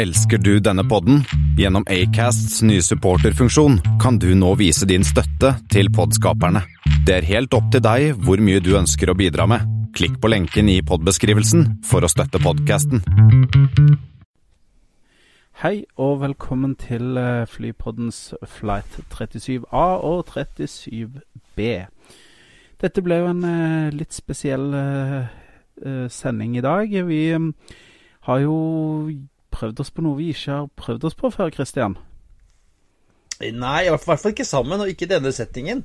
Elsker du denne podden? Gjennom Acasts nye supporterfunksjon kan du nå vise din støtte til podskaperne. Det er helt opp til deg hvor mye du ønsker å bidra med. Klikk på lenken i podbeskrivelsen for å støtte podkasten. Hei og velkommen til eh, Flypoddens flight 37A og 37B. Dette ble jo en eh, litt spesiell eh, sending i dag. Vi eh, har jo prøvd oss på noe vi ikke har prøvd oss på før, Christian. Nei, i hvert fall ikke sammen, og ikke i denne settingen.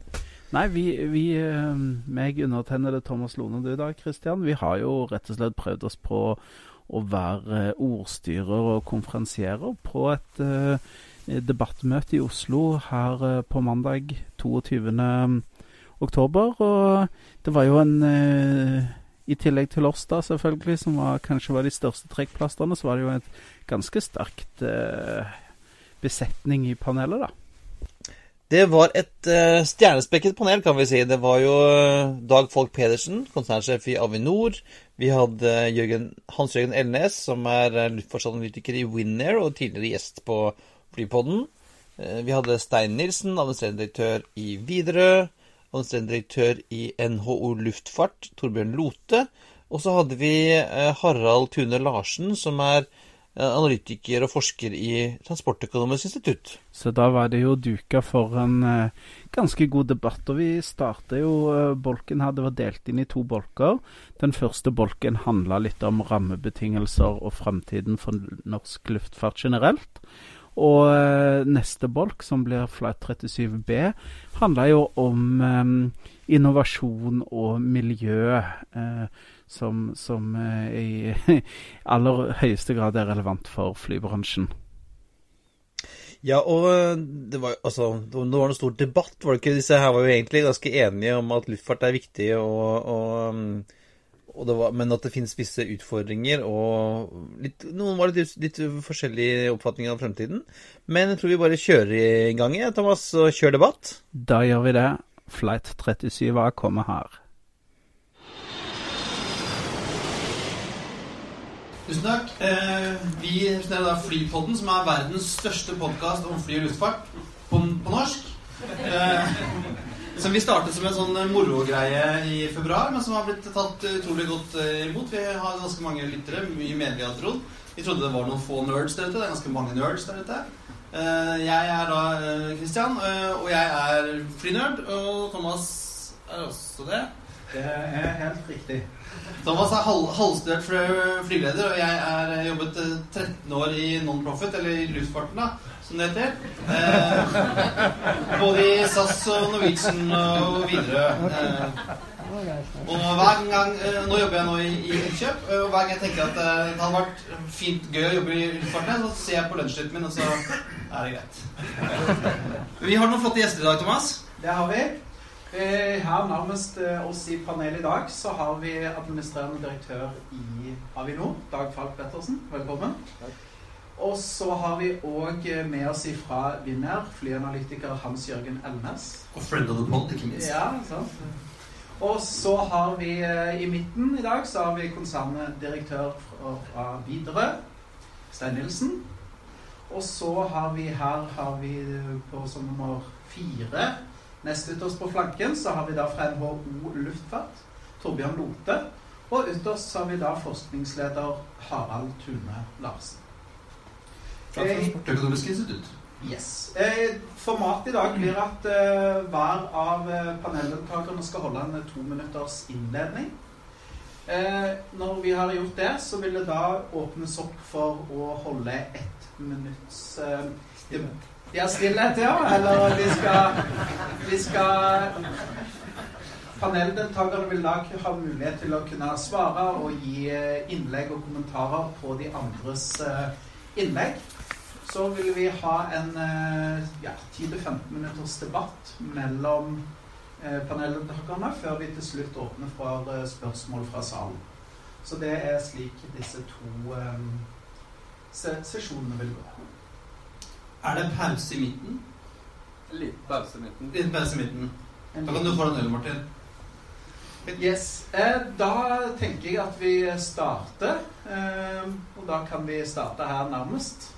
Nei, vi, vi eh, meg undertegnede Thomas Lone du da, Christian, vi har jo rett og slett prøvd oss på å være ordstyrer og konferansierer på et uh, debattmøte i Oslo her uh, på mandag 22. oktober. Og det var jo en eh, I tillegg til oss, da, selvfølgelig, som var, kanskje var de største trekkplasterne, så var det jo et ganske sterkt eh, besetning i panelet, da. Det var et uh, stjernespekket panel, kan vi si. Det var jo eh, Dag Folk Pedersen, konsernsjef i Avinor. Vi hadde Jørgen, Hans-Jørgen Elnes, som er uh, luftfartsanalytiker i Winair og tidligere gjest på Flypodden. Vi hadde Stein Nilsen, administrerende direktør i Widerøe. Administrerende direktør i NHO Luftfart, Torbjørn Lote. Og så hadde vi Harald Tune Larsen, som er analytiker og forsker i Transportøkonomisk institutt. Så da var det jo duka for en eh, ganske god debatt. Og vi starta jo eh, Bolken her, det var delt inn i to bolker. Den første bolken handla litt om rammebetingelser og framtiden for norsk luftfart generelt. Og eh, neste bolk, som blir Flight 37B, handler jo om eh, innovasjon og miljø. Eh, som, som eh, i aller høyeste grad er relevant for flybransjen. Ja, og eh, det var, altså, det var noe stor debatt, var det ikke? Disse her var jo egentlig ganske enige om at luftfart er viktig, og, og, mm, var, men at det finnes visse utfordringer. og litt, Noen var litt, litt forskjellige oppfatninger av fremtiden. Men jeg tror vi bare kjører i gang, Thomas, og kjør debatt. Da gjør vi det. Flight 37A kommer her. Tusen takk. Eh, vi representerer da Flypodden, som er verdens største podkast om fly og luftfart på, på norsk. Eh, som vi startet som en sånn morogreie i februar, men som har blitt tatt utrolig godt eh, imot. Vi har ganske mange lyttere, mye mer enn vi. Vi trodde det var noen få nerds der ute. Det er ganske mange nerds der ute. Eh, jeg er da eh, Christian, eh, og jeg er flynerd. Og Thomas er også det. Det er helt riktig. Thomas er halv, halvstudert flygeleder, og jeg er jobbet 13 år i non-profit, eller i luftfarten, da, som det heter. Eh, både i SAS og Norwegian og Widerøe. Eh, og hver gang, eh, Nå jobber jeg nå i, i innkjøp, og hver gang jeg tenker at eh, det hadde vært fint gøy å jobbe i luftfarten, så ser jeg på lunsjtiden min, og så er det greit. Vi har noen flotte gjester i dag, Thomas. Det har vi. Her nærmest oss i panelet i dag så har vi administrerende direktør i Avinor, Dag Falk Pettersen. Velkommen. Takk. Og så har vi òg med oss fra Vinner flyanalytiker Hans Jørgen Elnes. Og friend of the pod, ikke minst. Ja, sant. Og så har vi i midten i dag så har vi konserndirektør fra Widerøe, Stein Nilsen. Og så har vi her har vi på som nummer fire Nest ytterst på flanken så har vi da fra NHO Luftfart, Torbjørn Lote. Og ytterst har vi da forskningsleder Harald Tune Larsen. Fra Transportøkonomisk institutt. Yes. Eh, formatet i dag blir at eh, hver av paneldeltakerne skal holde en to minutters innledning. Eh, når vi har gjort det, så vil det da åpnes opp for å holde ett minutts ja, stillhet, ja. Eller vi skal, de skal Paneldeltakerne vil da ha mulighet til å kunne svare og gi innlegg og kommentarer på de andres innlegg. Så vil vi ha en ja, 10-15 minutters debatt mellom paneldeltakerne før vi til slutt åpner for spørsmål fra salen. Så det er slik disse to sesjonene vil gå. Er det pause i midten? Liten pause i midten. Liten pause i midten. Da kan du få en øl, Martin. Yes. Eh, da tenker jeg at vi starter. Eh, og da kan vi starte her nærmest.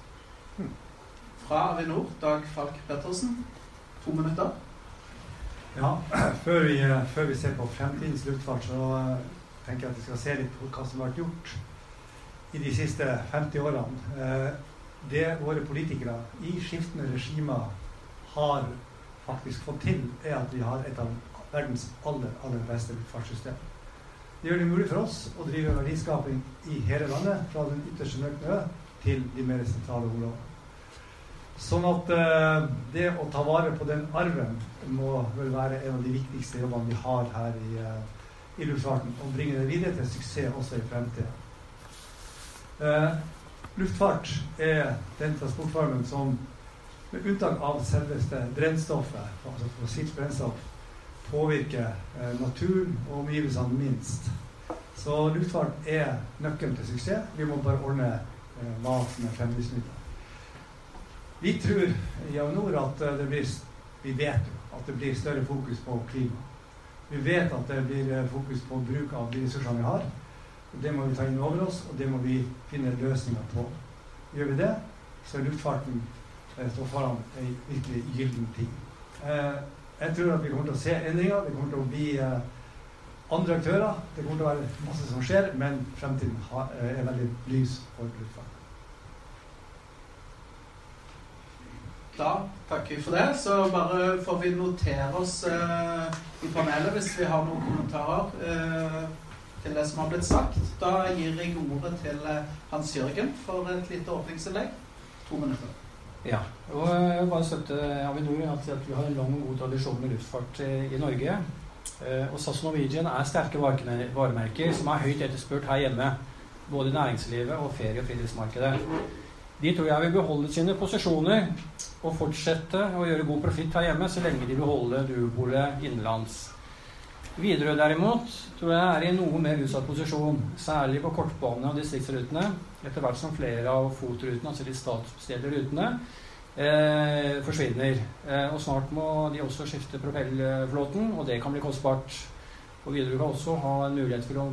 Fra Avinor, Dag Falk Pettersen. To minutter. Ja, før vi, før vi ser på fremtidens luftfart, så eh, tenker jeg at vi skal se litt på hva som har vært gjort i de siste 50 årene. Eh, det våre politikere i skiftende regimer har faktisk fått til, er at vi har et av verdens aller, aller beste luftfartssystem. Det gjør det mulig for oss å drive verdiskaping i hele landet, fra den ytterste nøkne til de mer sentrale områdene. Sånn at eh, det å ta vare på den arven må vel være en av de viktigste jobbene vi har her i, eh, i luftfarten. Og bringe det videre til suksess også i fremtida. Eh, luftfart er den transportformen som med unntak av selveste brennstoffet, altså fossilt brennstoff, påvirker eh, naturen og omgivelsene minst. Så luftfart er nøkkelen til suksess. Vi må bare ordne eh, mat med fremdriftsmidler. Vi tror i Avinor at eh, det blir Vi vet at det blir større fokus på klima. Vi vet at det blir fokus på bruk av de ressursene vi har. Det må vi ta inn over oss, og det må vi finne løsninger på. Gjør vi det, så er luftfarten eh, står foran ei virkelig gyllen ting. Eh, jeg tror at vi kommer til å se endringer. Det kommer til å bli eh, andre aktører. Det kommer til å være masse som skjer, men fremtiden er veldig lys for luftfarten. Da takker vi for det. Så bare får vi notere oss eh, i panelet hvis vi har noen kommentarer eh, til det som har blitt sagt. Da gir jeg ordet til eh, Hans Jørgen for et lite åpningsinnlegg. To minutter. Ja, og jeg vil bare støtte Avinor i at vi har en lang og god tradisjon med luftfart i, i Norge. Eh, og SAS Norwegian er sterke varemerker som er høyt etterspurt her hjemme. Både i næringslivet og ferie- og fritidsmarkedet. De tror jeg vil beholde sine posisjoner og fortsette å gjøre god profitt her hjemme så lenge de vil holde duopolet innenlands. Widerøe derimot tror jeg er i noe mer utsatt posisjon, særlig på kortbanene og distriktsrutene, etter hvert som flere av FOT-rutene, altså de statsbestilte rutene, eh, forsvinner. Eh, og snart må de også skifte propellflåten, og det kan bli kostbart. Og Widerøe kan også ha en mulighet for å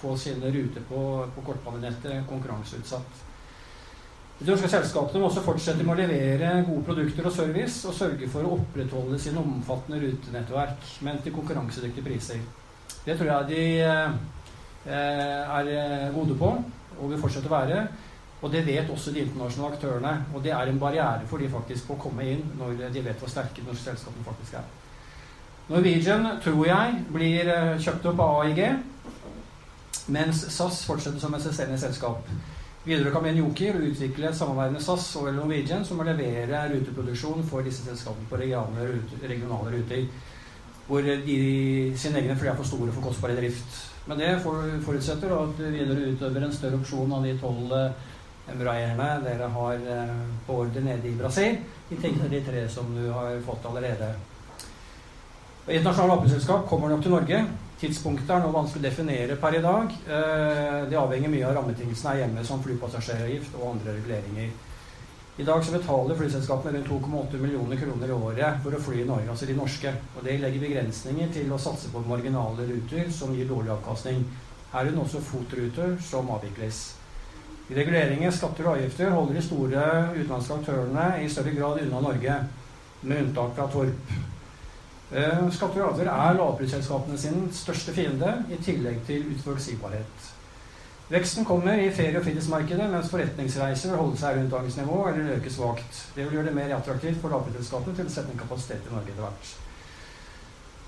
få sine ruter på, på kortbanenettet konkurranseutsatt. De norske selskapene må også fortsette med å levere gode produkter og service, og sørge for å opprettholde sine omfattende rutenettverk, men til konkurransedyktige priser. Det tror jeg de eh, er gode på, og vil fortsette å være. Og det vet også de internasjonale aktørene. Og det er en barriere for de faktisk på å komme inn når de vet hvor sterke de norske selskapene faktisk er. Norwegian tror jeg blir eh, kjøpt opp av AIG, mens SAS fortsetter som et selvstendig selskap. Kan bli en joker utvikle samarbeid med SAS og Norwegian som må levere ruteproduksjon for disse selskapene på regionale ruter, regionale ruter hvor de sine egne fly er for store for kostbar drift. Men det forutsetter at Widerøe utøver en større opsjon av de tolv Embraerne dere har eh, på ordre nede i Brasil, i tillegg til de tre som du har fått allerede. Et Internasjonale apeselskap kommer nok til Norge. Tidspunktet er noe vanskelig å definere per i dag. Eh, Det avhenger mye av rammebetingelsene her hjemme, som flypassasjeravgift og andre reguleringer. I dag så betaler flyselskapene rundt 2,8 millioner kroner i året for å fly i Norge, altså de norske. Og det legger begrensninger til å satse på marginale ruter som gir dårlig avkastning. Herunder også fotruter som avvikles. Reguleringer, skatter og avgifter holder de store utenlandske aktørene i større grad unna Norge, med unntak fra Torp. Eh, Skatter og avgifter er lavprisselskapene sin største fiende, i tillegg til utforutsigbarhet. Veksten kommer i ferie- og fritidsmarkedet, mens forretningsreiser vil holde seg rundt dagens nivå eller øke svakt. Det vil gjøre det mer attraktivt for lavprisselskapene til å sette en kapasitet i Norge etter hvert.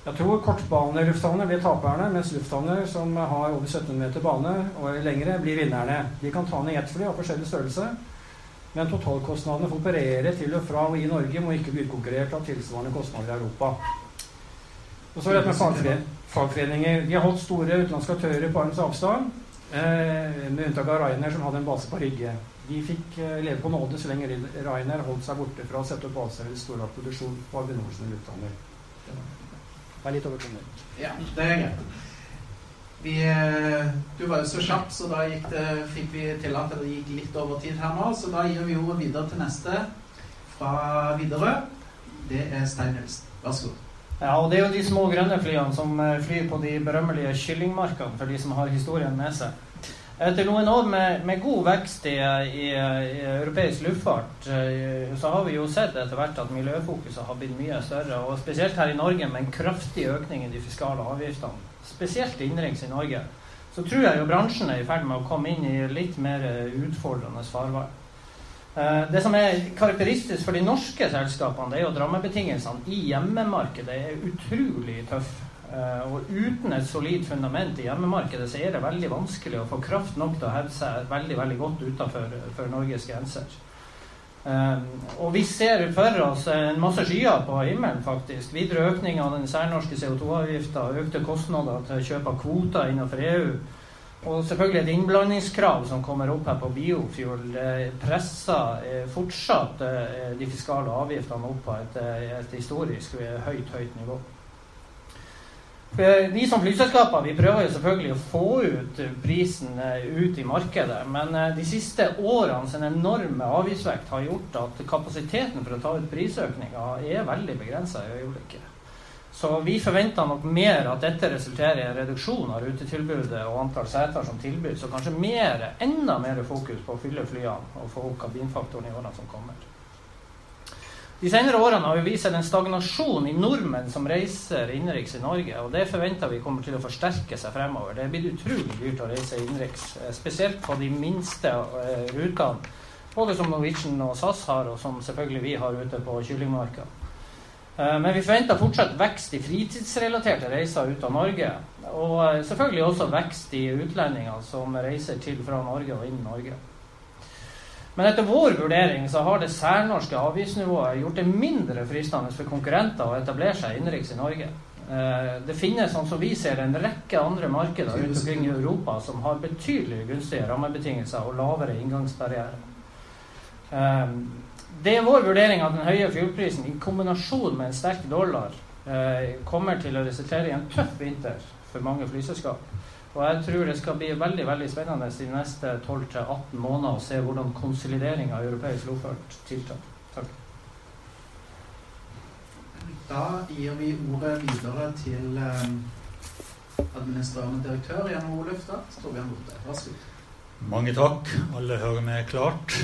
Jeg tror kortbanelufthavner blir taperne, mens lufthavner som har over 17 meter bane og lengre, blir vinnerne. De kan ta ned jetfly av forskjellig størrelse, men totalkostnadene for å operere til og fra og i Norge må ikke bli utkonkurrert av tilsvarende kostnader i Europa. Og så er det med fagfore fagforeninger. De har holdt store utenlandske aktører på arm's avstand, eh, med unntak av Rainer, som hadde en base på Rygge. De fikk eh, leve på nåde så lenge Rainer holdt seg borte fra å sette opp baser eller storlagt produksjon på Avinors lufthavner. Vær litt over. Ja, det er greit. Vi, eh, du var jo så kjapp, så da det, fikk vi tillatt at det gikk litt over tid her nå. Så da gir vi ordet videre til neste fra Widerøe. Det er Stein Nilsen. Vær så god. Ja, og det er jo de små grønne flyene som eh, flyr på de berømmelige kyllingmarkene, for de som har historien med seg. Etter noen år med, med god vekst i, i, i, europeisk luftfart, eh, så har vi jo sett etter hvert at miljøfokuset har blitt mye større. Og spesielt her i Norge med en kraftig økning i de fiskale avgiftene. Spesielt innenriks i Norge. Så tror jeg jo bransjen er i ferd med å komme inn i litt mer utfordrende farvann. Eh, det som er karakteristisk for de norske selskapene, det er jo at rammebetingelsene i hjemmemarkedet er utrolig tøffe. Eh, og uten et solid fundament i hjemmemarkedet så er det veldig vanskelig å få kraft nok til å hevde seg veldig veldig godt utenfor Norges grenser. Um, og vi ser for oss en masse skyer på himmelen, faktisk. Videre økning av den særnorske CO2-avgifta, økte kostnader til kjøp av kvoter innenfor EU. Og selvfølgelig et innblandingskrav som kommer opp her på biofuel, presser eh, fortsatt eh, de fiskale avgiftene opp på et, eh, et historisk høyt, høyt nivå. Vi som flyselskaper vi prøver jo selvfølgelig å få ut prisen ut i markedet. Men de siste årene sin enorme avgiftsvekt har gjort at kapasiteten for å ta ut prisøkninger er veldig begrensa i øyeblikket. Så vi forventer nok mer at dette resulterer i en reduksjon av rutetilbudet og antall seter som tilbys, og kanskje mer, enda mer fokus på å fylle flyene og få opp kabinfaktoren i årene som kommer. De senere årene har vi vist en stagnasjon i nordmenn som reiser innenriks i Norge, og det forventer vi kommer til å forsterke seg fremover. Det er blitt utrolig dyrt å reise innenriks, eh, spesielt på de minste uh, rutene, både som Norwegian og SAS har, og som selvfølgelig vi har ute på Kyllingmarka. Eh, men vi forventer fortsatt vekst i fritidsrelaterte reiser ut av Norge. Og eh, selvfølgelig også vekst i utlendinger som reiser til fra Norge og inn Norge. Men etter vår vurdering så har det særnorske avgiftsnivået gjort det mindre fristende for konkurrenter å etablere seg innenriks i Norge. Eh, det finnes sånn som vi ser en rekke andre markeder rundt omkring i Europa som har betydelig gunstige rammebetingelser og lavere inngangsbarrierer. Det er vår vurdering at den høye fuelprisen i kombinasjon med en sterk dollar eh, kommer til å resultere i en tøff vinter for mange flyselskap. Og jeg tror det skal bli veldig veldig spennende de neste 12-18 måneder å se hvordan konsolidering av europeisk luftfart tiltar. Takk. Da gir vi ordet videre til eh, administrerende direktør i NHO Luftfart, Torbjørn Borte. Vær så god. Mange takk. Alle hører meg klart.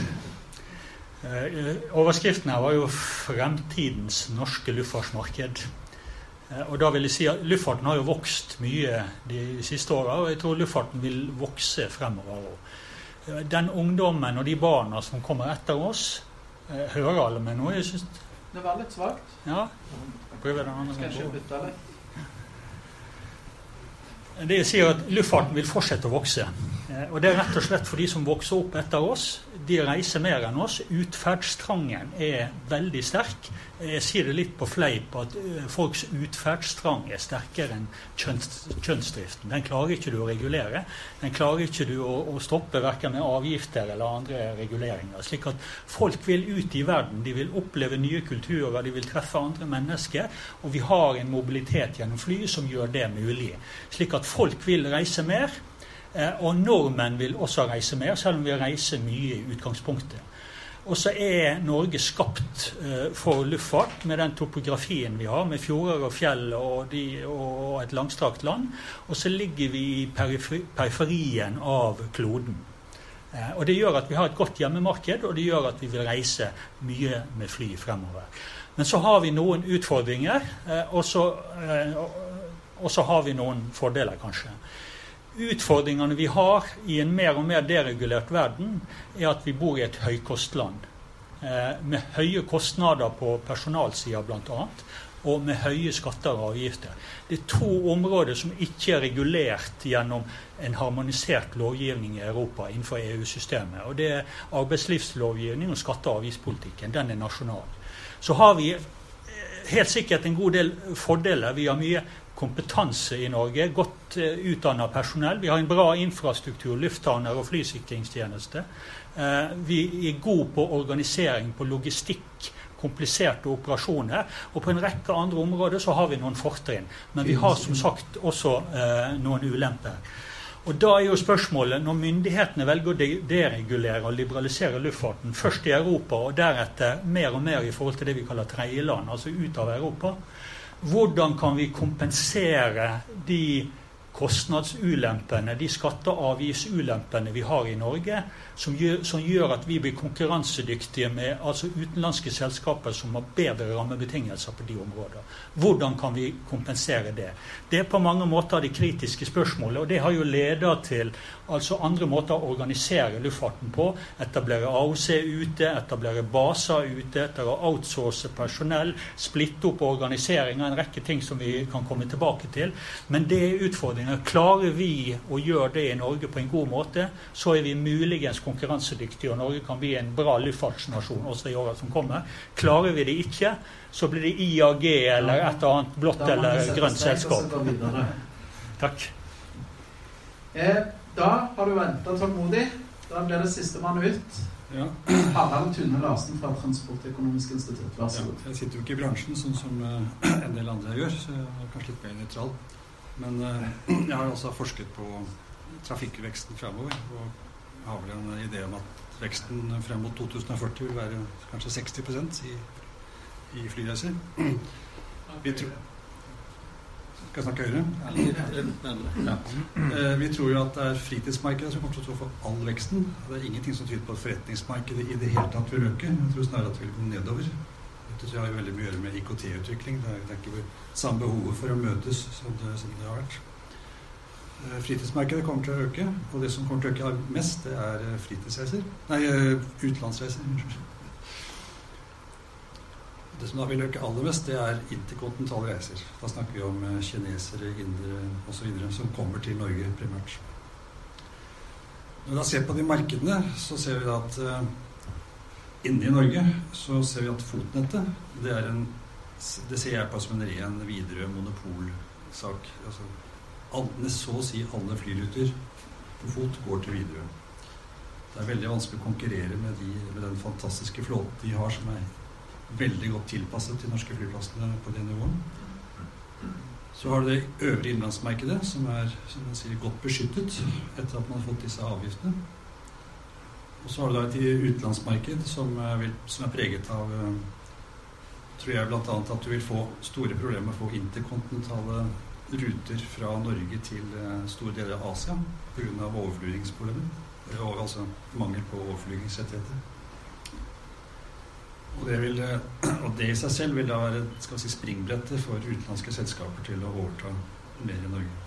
Eh, overskriften her var jo 'Fremtidens norske luftfartsmarked'. Eh, og da vil jeg si at Luftfarten har jo vokst mye de siste åra, og jeg tror luftfarten vil vokse fremover. òg. den ungdommen og de barna som kommer etter oss, hører alle med noe? Jeg synes... Det var litt svakt. Ja. Prøver den andre Skal jeg ikke bytte litt? Det sier at luftfarten vil fortsette å vokse. Og det er rett og slett for de som vokser opp etter oss de reiser mer enn oss. Utferdstrangen er veldig sterk. Jeg sier det litt på fleip at eh, folks utferdstrang er sterkere enn kjønns, kjønnsdriften. Den klarer ikke du å regulere. Den klarer ikke du å, å stoppe verken med avgifter eller andre reguleringer. Slik at folk vil ut i verden. De vil oppleve nye kulturer, de vil treffe andre mennesker. Og vi har en mobilitet gjennom fly som gjør det mulig. Slik at folk vil reise mer. Eh, og nordmenn vil også reise mer, selv om vi reiser mye i utgangspunktet. Og så er Norge skapt eh, for luftfart med den topografien vi har, med fjorder og fjell og, de, og, et langstrakt land. Og så ligger vi i periferien av kloden. Eh, og Det gjør at vi har et godt hjemmemarked, og det gjør at vi vil reise mye med fly fremover. Men så har vi noen utfordringer, eh, og, så, så har vi noen fordeler, kanskje utfordringene vi har i en mer og mer deregulert verden, er at vi bor i et høykostland. Eh, med høye kostnader på personalsida bl.a. Og med høye skatter og avgifter. Det er to områder som ikke er regulert gjennom en harmonisert lovgivning i Europa innenfor EU-systemet. Og Det er arbeidslivslovgivning og skatte- og avgiftspolitikken. Den er nasjonal. Så har vi eh, helt sikkert en god del fordeler. Vi har mye kompetanse i Norge. Godt eh, utdanna personell. Vi har en bra infrastruktur, lufthavner og flysikringstjeneste. Uh, vi er gode på organisering, på logistikk, kompliserte operasjoner. Og på en rekke andre områder så har vi noen fortrinn. Men vi har som sagt også uh, noen ulemper. Og da er jo spørsmålet, Når myndighetene velger å deregulere og liberalisere luftfarten, først i Europa og deretter mer og mer i forhold til det vi kaller tredjeland, altså ut av Europa, hvordan kan vi kompensere de kostnadsulempene, de skatte- og avgiftsulempene vi har i Norge, som gjør, som gjør, at vi blir konkurransedyktige med altså utenlandske selskaper som har bedre rammebetingelser på de områdene. Hvordan kan vi kompensere det? Det er på mange måter det kritiske spørsmålet, og det har jo ledet til altså andre måter å organisere luftfarten på. Etablere AOC ute, etablere baser ute, etter å outsource personell, splitte opp organiseringa, en rekke ting som vi kan komme tilbake til. Men det er utfordringer. Klarer vi å gjøre det i Norge på en god måte, så er vi muligens konkurransedyktige, og Norge kan bli en bra luftfartsnasjon også i åra som kommer. Klarer vi det ikke, så blir det IAG eller et annet blått eller grønt selskap. Takk. Eh, da har du venta tålmodig. Da blir det sistemann ut. Ja. Harald Tune Larsen fra Transportøkonomisk institutt. Vær så Ja, jeg sitter jo ikke i bransjen, sånn som eh, en del andre gjør, så jeg er kanskje litt mer nøytral. Men eh, jeg har også forsket på trafikkveksten fremover, og har vel en idé om at veksten frem mot 2040 vil være kanskje 60 i, i flyreiser. Vi tror Skal jeg snakke høyere? Ja. Eh, Vi tror jo at det er fritidsmarkedet som kommer til å få all veksten. Det er ingenting som tyder på at forretningsmarkedet i det hele tatt vil øke. Jeg tror snarere at det vil gå nedover. Vi har jo veldig mye å gjøre med IKT-utvikling. Det det er ikke samme behovet for å møtes som det, som det har vært. Eh, Fritidsmarkedet kommer til å øke, og det som kommer til å øke mest, det er eh, fritidsreiser. Nei, eh, utenlandsreiser. Det som da vil øke aller mest, det er interkontinentale reiser. Da snakker vi om kinesere, indere osv. som kommer til Norge primært. Når vi da ser på de markedene, så ser vi at inne i Norge så ser vi at fotnettet det en det ser jeg på som en ren Widerøe monopolsak. Altså, alle, så å si alle flyruter på fot går til Widerøe. Det er veldig vanskelig å konkurrere med, de, med den fantastiske flåten de har, som er veldig godt tilpasset til norske flyplassene på det nivået. Så har du det øvrige innenlandsmarkedet, som er som sier, godt beskyttet etter at man har fått disse avgiftene. Og så har du da et utenlandsmarked som vil- som er preget av eh, tror jeg bl.a. at du vil få store problemer med å få interkontinentale ruter fra Norge til eh, store deler av Asia pga. overflygingsproblemer. Altså mangel på overflygingsrettigheter. Og det, vil, eh, og det i seg selv vil da være skal si, springbrettet for utenlandske selskaper til å overta mer i Norge.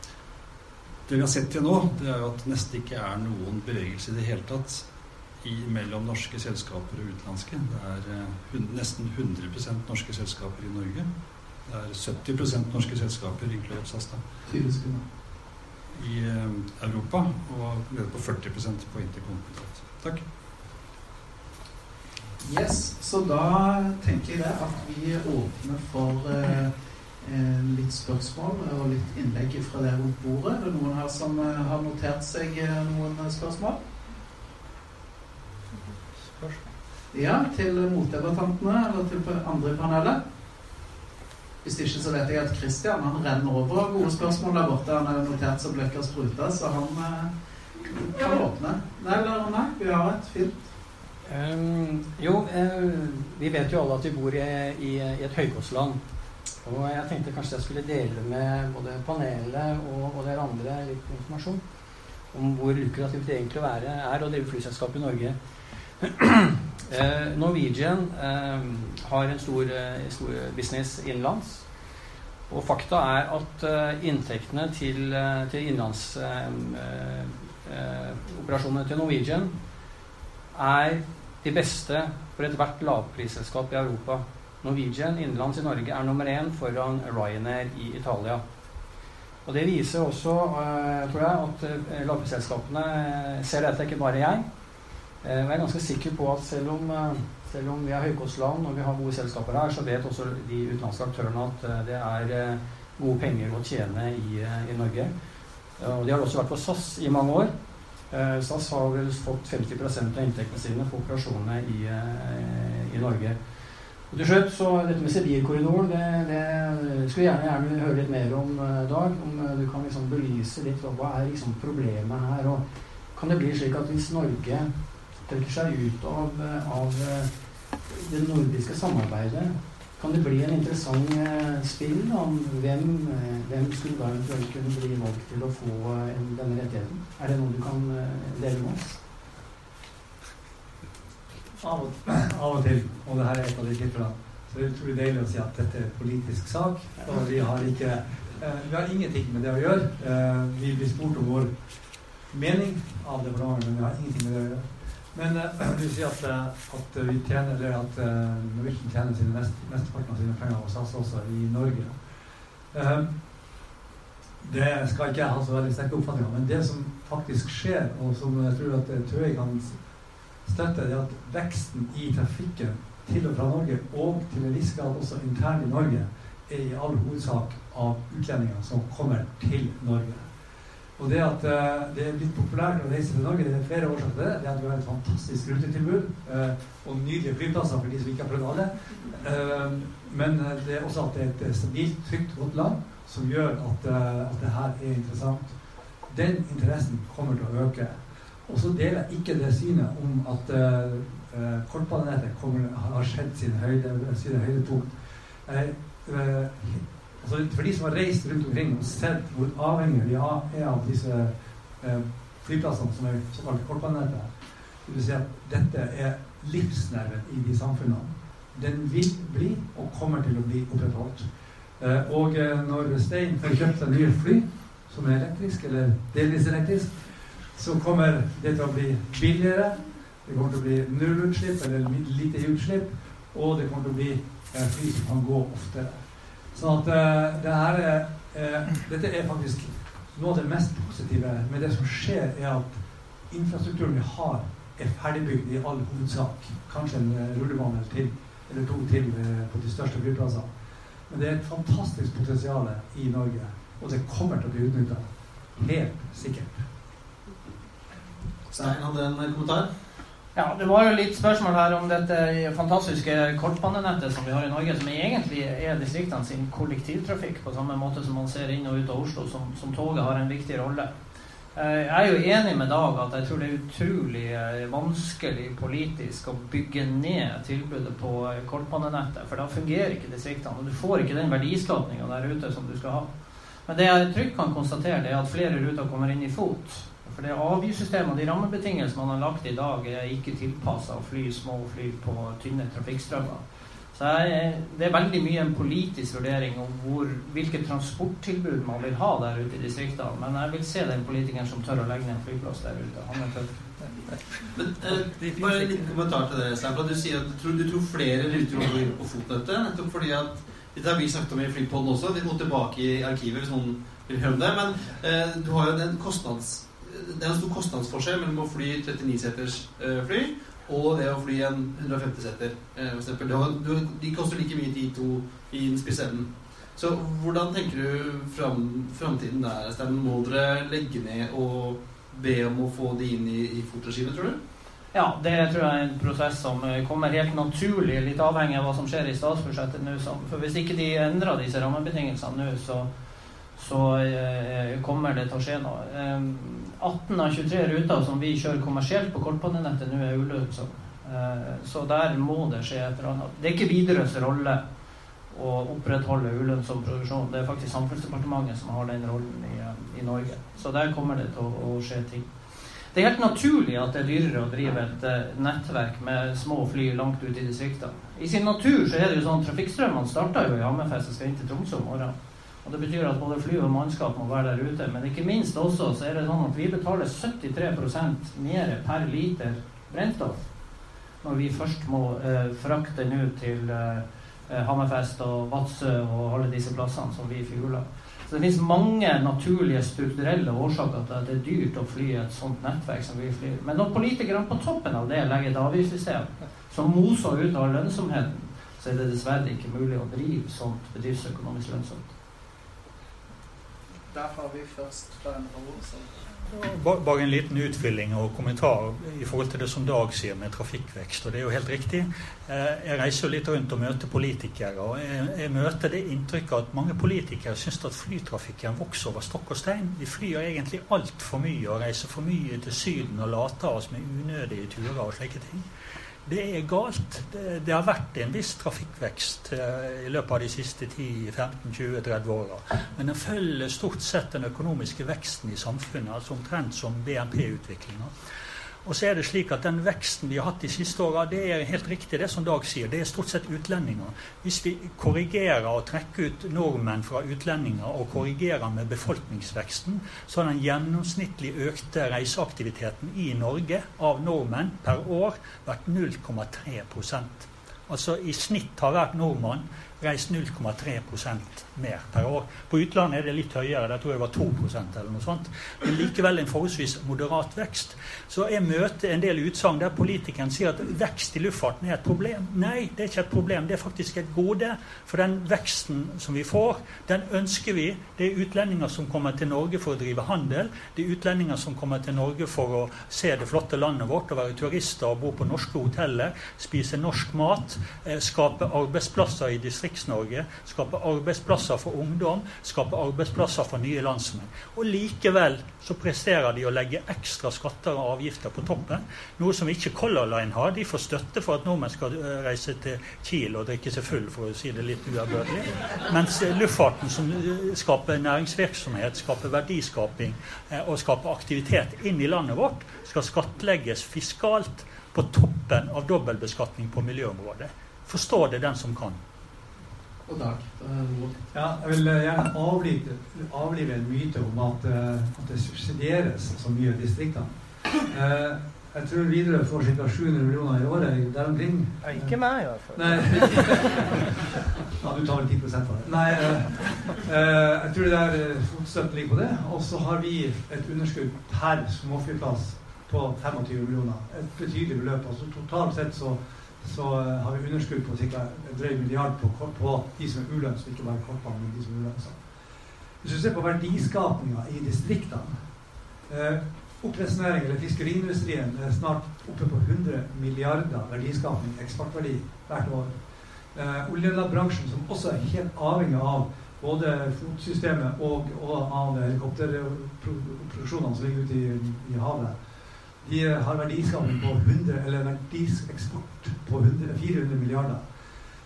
Det vi har sett til nå, det er jo at det nesten ikke er noen bevegelse i det hele tatt i, mellom norske selskaper og utenlandske. Det er eh, nesten 100% norske selskaper i Norge. Det er 70 norske selskaper, inkludert SAS, da, i eh, Europa, og nede på 40% på interkontinentalt. Takk. Yes, så da tenker jeg at vi åpner for eh, litt spørsmål og litt innlegg fra dere rundt bordet. Er det noen her som eh, har notert seg noen eh, spørsmål? Ja, til motdebattantene eller til andre i panelet? Hvis ikke så vet jeg at Christian han renner over av gode spørsmål der borte. Han har notert som bløkka spruta, så han eh, kan åpne. Nei, eller nei, vi har et fint um, jo, uh, vi vet jo alle at vi bor i, i, i et høykostland. Og jeg tenkte kanskje jeg skulle dele med både panelet og, og dere andre litt informasjon om hvor lukrativt det egentlig å være, er å drive flyselskap i Norge. Eh, Norwegian eh, har en stor, eh, stor business innenlands. Og fakta er at eh, inntektene til, eh, til innenlandsoperasjonene eh, til Norwegian er de beste for ethvert lavprisselskap i Europa. Norwegian innenlands i Norge er nummer én foran Ryanair i Italia. Og Det viser også, tror jeg, at lavprisselskapene ser dette, ikke bare jeg. Eh, jeg er ganske sikker på at selv om, eh, selv om vi er høykostland og vi har gode selskaper her, så vet også de utenlandske aktørene at eh, det er gode penger å tjene i, i Norge. Og de har også vært på SAS i mange år. SAS har vel fått 50 av inntektene sine på operasjonene i, i Norge. Og til slutt, så Dette med Sibirkorridoren det, det skulle jeg gjerne, gjerne høre litt mer om, Dag. Om du kan liksom belyse litt hva er liksom problemet her. og Kan det bli slik at hvis Norge trekker seg ut av, eh, av eh, det nordiske samarbeidet, kan det bli en interessant eh, spill om hvem, hvem skulle da eventuelt kunne bli valgt til å få denne rettigheten? Er det noe du kan dele med oss? Av og, av og til, og det her er et av de tilfellene, så det er utrolig deilig å si at dette er en politisk sak. Og vi har, ikke, vi har ingenting med det å gjøre. Vi blir spurt om vår mening av departementet, men vi har ingenting med det å gjøre. Men uh, du sier at, eh, at, vi tjener, eller at uh, Norwegian tjener sine mest, mesteparten av sine penger hos oss også i Norge. Uh, det skal ikke jeg ha så veldig sterke oppfatninger av. Men det som faktisk skjer, og som jeg tror at TØI kan støtte, er at veksten i trafikken til og fra Norge, og til en viss grad også internt i Norge, er i all hovedsak av utlendinger som kommer til Norge. Og det at uh, det er blitt populært å reise til Norge, det er flere årsaker til det. Det at vi har et fantastisk rutetilbud uh, og nydelige flyplasser for de som ikke har prøvd alle. Uh, men det er også at det er et stabilt, trygt, godt land som gjør at, at det her er interessant. Den interessen kommer til å øke. Og så deler jeg ikke det synet om at kortbanenettet har skjedd sin høyde, sine høydepunkt. Altså, for de som har reist rundt omkring og sett hvor avhengige vi er av disse eh, flyplassene som er såkalt kortbanenettet, vil si at dette er livsnerven i de samfunnene. Den vil bli, og kommer til å bli, opprettholdt. Eh, og eh, når Stein får kjøpt seg nye fly, som er elektrisk, eller delvis elektrisk, så kommer det til å bli billigere. Det kommer til å bli nullutslipp eller lite utslipp, og det kommer til å bli eh, fly som kan gå oftere. Sånn at uh, det er, uh, Dette er faktisk noe av det mest positive med det som skjer, er at infrastrukturen vi har, er ferdigbygd i all hovedsak. Kanskje en rullebane til, eller to til på de største flyplassene. Men det er et fantastisk potensial i Norge, og det kommer til å bli utnytta. Helt sikkert. Stein hadde en kommentar? Ja, Det var jo litt spørsmål her om dette fantastiske kortbanenettet som vi har i Norge, som egentlig er distriktene sin kollektivtrafikk, på samme måte som man ser inn og ut av Oslo, som, som toget har en viktig rolle. Eh, jeg er jo enig med Dag at jeg tror det er utrolig eh, vanskelig politisk å bygge ned tilbudet på kortbanenettet, for da fungerer ikke distriktene. Og du får ikke den verdiskapinga der ute som du skal ha. Men det jeg trygt kan konstatere, er at flere ruter kommer inn i fot. For det avgiftssystemet og de rammebetingelsene man har lagt i dag, er ikke tilpassa å fly små fly på tynne trafikkstrømmer. Så jeg, Det er veldig mye en politisk vurdering om hvor, hvilket transporttilbud man vil ha der ute i distriktene. Men jeg vil se den politikeren som tør å legge ned en flyplass der ute. Han er tøff. Men, eh, bare en liten kommentar til det, Stein. Du sier at du tror, du tror flere ruter går på fotnettet. Nettopp fordi at Dette har vi snakket om i Flypodden også. Vi må tilbake i arkivet hvis noen vil høre om det. Men eh, du har jo den kostnads det er en stor kostnadsforskjell mellom å fly 39-seters eh, fly og det å fly en 150-seter, eh. De koster like mye de to i den spisse enden. Så hvordan tenker du fram, framtiden der? Stein? Må dere legge ned og be om å få de inn i, i fotregimet, tror du? Ja, det tror jeg er en prosess som eh, kommer helt naturlig, litt avhengig av hva som skjer i statsbudsjettet nå. For hvis ikke de endrer disse rammebetingelsene nå, så så kommer det til å skje noe. Eh, 18 av 23 ruter som vi kjører kommersielt på kortbanenettet nå, er ulønnsomme. Eh, så der må det skje et eller annet. Det er ikke Widerøes rolle å opprettholde ulønnsom produksjon. Det er faktisk Samferdselsdepartementet som har den rollen i, i, Norge. Så der kommer det til å, å, skje ting. Det er helt naturlig at det er dyrere å drive et uh, nettverk med små fly langt ute i distriktene. I sin natur så er det jo sånn trafikkstrømmene starter jo i Hammerfest og skal inn til Tromsø om morgenen. Og Det betyr at både fly og mannskap må være der ute. Men ikke minst også så er det sånn at vi betaler 73% mer per liter brentstoff når vi først må eh, frakte nå til eh, Hammerfest og Vadsø og alle disse plassene som vi fugler. Så det finnes mange naturlige strukturelle årsaker til at det er dyrt å fly et sånt nettverk som vi flyr. Men når politikerne på toppen av det legger et avgiftssystem som moser ut av lønnsomheten, så er det dessverre ikke mulig å drive sånt bedriftsøkonomisk lønnsomt. Der har vi først Stein Bare en liten utfylling og kommentar i forhold til det som Dag sier med trafikkvekst. og Det er jo helt riktig. Eh, jeg reiser jo litt rundt og møter politikere. og jeg møter det inntrykket at mange politikere syns at flytrafikken vokser over stokk og stein. Vi flyr egentlig altfor mye og reiser for mye til Syden og later oss med unødige turer og slike ting. Det er galt. Det, det, har vært en viss trafikkvekst eh, i løpet av de siste 10-15-20-30 åra. Men den følger stort sett den økonomiske veksten i samfunnet, altså omtrent som BNP-utviklinga. Og så er det slik at Den veksten vi har hatt de siste åra, det er helt riktig det som Dag sier. Det er stort sett utlendinger. Hvis vi korrigerer og trekker ut nordmenn fra utlendinger og korrigerer med befolkningsveksten, så har den gjennomsnittlig økte reiseaktiviteten i Norge av nordmenn per år vært 0,3% Altså i snitt har hver nordmann reist 0,3% mer per år. På utlandet er det litt høyere, der tror jeg det var 2% eller noe sånt. Men likevel en forholdsvis moderat vekst. Så jeg møter en del utsagn der politikeren sier at vekst i luftfarten er et problem. Nei, det er ikke et problem. Det er faktisk et gode. For den veksten som vi får, den ønsker vi. Det er utlendinger som kommer til Norge for å drive handel. Det er utlendinger som kommer til Norge for å se det flotte landet vårt og være turister og bo på norske hoteller, spise norsk mat, eh, skape arbeidsplasser i distriktene Distrikts-Norge, skape arbeidsplasser for ungdom, skape arbeidsplasser for nye landsmenn. Og likevel så presterer de å legge ekstra skatter og avgifter på toppen. Noe som ikke Color Line har. De får støtte for at nordmenn skal eh, reise til Kiel og drikke seg full, for å si det litt uærbødig. Mens eh, luftfarten, som eh, skaper næringsvirksomhet, skaper verdiskaping og skaper aktivitet inn i landet vårt, skal skattlegges fiskalt på toppen av dobbeltbeskatning på miljøområdet. Forstår det den som kan. God dag. Ja, jeg vil eh, gjerne avlive, avlive en myte om at, eh, at, det subsidieres så mye i distriktene. Eh, jeg tror Widerøe får ca. 700 millioner i året der omkring. Ja, ikke meg, i hvert fall. Nei. ja, du tar vel 10 av det. Nei, jeg tror det der fotstøtten ligger på det. Og så har vi et underskudd per småflyplass på 25 millioner. Et betydelig beløp. Altså totalt sett så så eh, har vi underskudd på ca. en drøy milliard på, på, de som er ulønnsomme, ikke bare kortbanen, men de som er ulønnsomme. Hvis du ser på verdiskapinga i distriktene eh, Oppdrettsnæringen eller fiskeriindustrien er snart oppe på 100 milliarder verdiskaping, eksportverdi, hvert år. Eh, Oljebransjen, som også er helt avhengig av både fotsystemet og, og av helikopterproduksjonene som ligger ute i, i havet, de har verdiskaping på 100, eller verdiseksport på 100, 400 milliarder.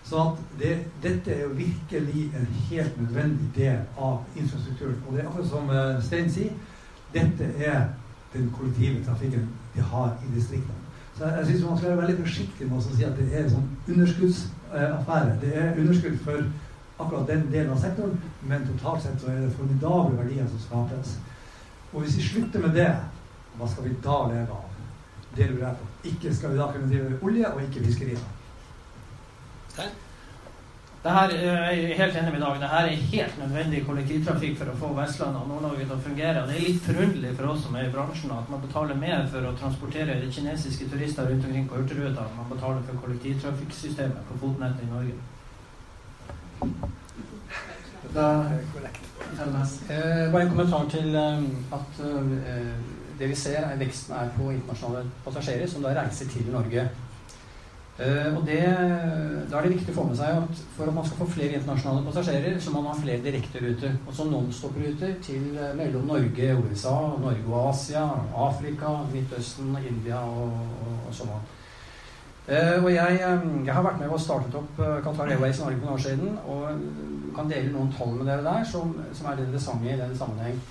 Så det, dette er jo virkelig en helt nødvendig del av infrastrukturen. Og det er akkurat som uh, Stein sier, dette er den kollektive trafikken de har i distriktene. Så jeg, jeg syns man skal være veldig forsiktig med å si at det er en sånn underskuddsaffære. Uh, det er underskudd for akkurat den delen av sektoren, men totalt sett så er det formidable verdier som skapes. Og hvis vi slutter med det hva skal vi da leve av? Det lurer jeg på. Ikke skal vi da kunne drive olje, og ikke fiskerier. Det her, eh, jeg er helt enig med Dag. Det her er helt nødvendig kollektivtrafikk for å få Vestlandet og Nord-Norge til å fungere. Det er litt forunderlig for oss som er i bransjen at man betaler mer for å transportere kinesiske turister rundt omkring på Hurtigruta enn man betaler for kollektivtrafikksystemet på fotnettet i Norge. Det er korrekt. eh, bare en kommentar til um, at uh, det vi ser, er veksten er på internasjonale passasjerer som da reiser til Norge. Uh, og det, Da er det viktig å få med seg at for at man skal få flere internasjonale passasjerer, så må man ha flere direkteruter. Altså nonstop-ruter til uh, mellom Norge USA, Norge og Asia, Afrika, Midtøsten, India og, og, og sånn. Uh, og jeg, jeg, har vært med og startet opp Qatar Airways Norge for noen år siden, og kan dele noen tall med dere der som, som er interessante i den sammenheng.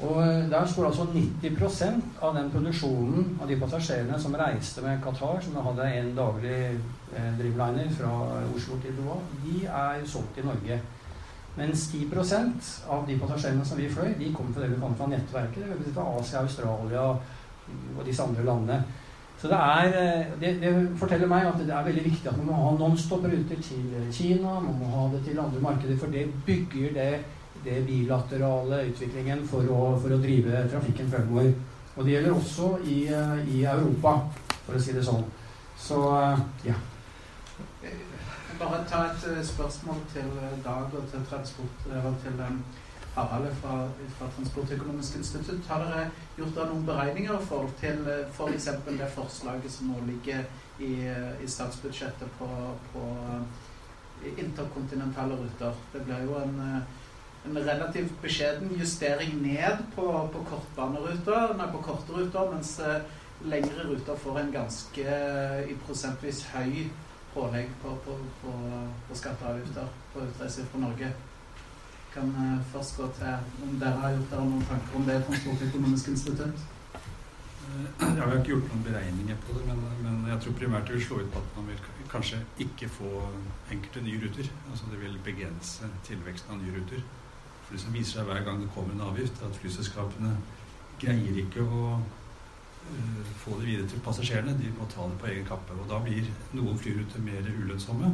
Og eh, Der står altså 90% av den produksjonen av de passasjerene som reiste med Qatar, som hadde en daglig eh, drivliner fra Oslo til Doha, de er solgt i Norge. Mens 10% av de passasjerene som vi fløy, de kom fra det vi kaller fra nettverket. Det fra Asia, Australia og disse andre landene. Så det, er, eh, det, det, forteller meg at det er veldig viktig at man må ha nonstop-ruter til Kina, man må ha det til andre markeder, for det bygger det det bilaterale utviklingen for å, for å drive trafikken fremover. Og det gjelder også i, eh, i, Europa, for å si det sånn. Så eh, ja. Bare ta et eh, spørsmål til Dag og til transport og til Harald fra, fra Transportøkonomisk institutt. Har dere gjort noen beregninger i forhold til f.eks. For det forslaget som nå ligger i, i statsbudsjettet på, på interkontinentale ruter? Det blir jo en en relativt beskjeden justering ned på, på kortbaneruter, nei, på korte ruter, mens eh, lengre ruter får en ganske i prosentvis høy pålegg på, på, på, på skatteavgifter på utreise fra Norge. Kan uh, først gå til om dere har gjort dere noen tanker om det, Transportøkonomisk institutt? Ja, Vi har ikke gjort noen beregninger på det, men, men, jeg tror primært det vil slå ut på at man vil kanskje ikke få enkelte nye ruter. Altså Det vil begrense tilveksten av nye ruter. For Det som viser seg hver gang det kommer en avgift, at flyselskapene greier ikke å uh, få det videre til passasjerene. De må ta det på egen kappe. og Da blir noen flyruter mer ulønnsomme.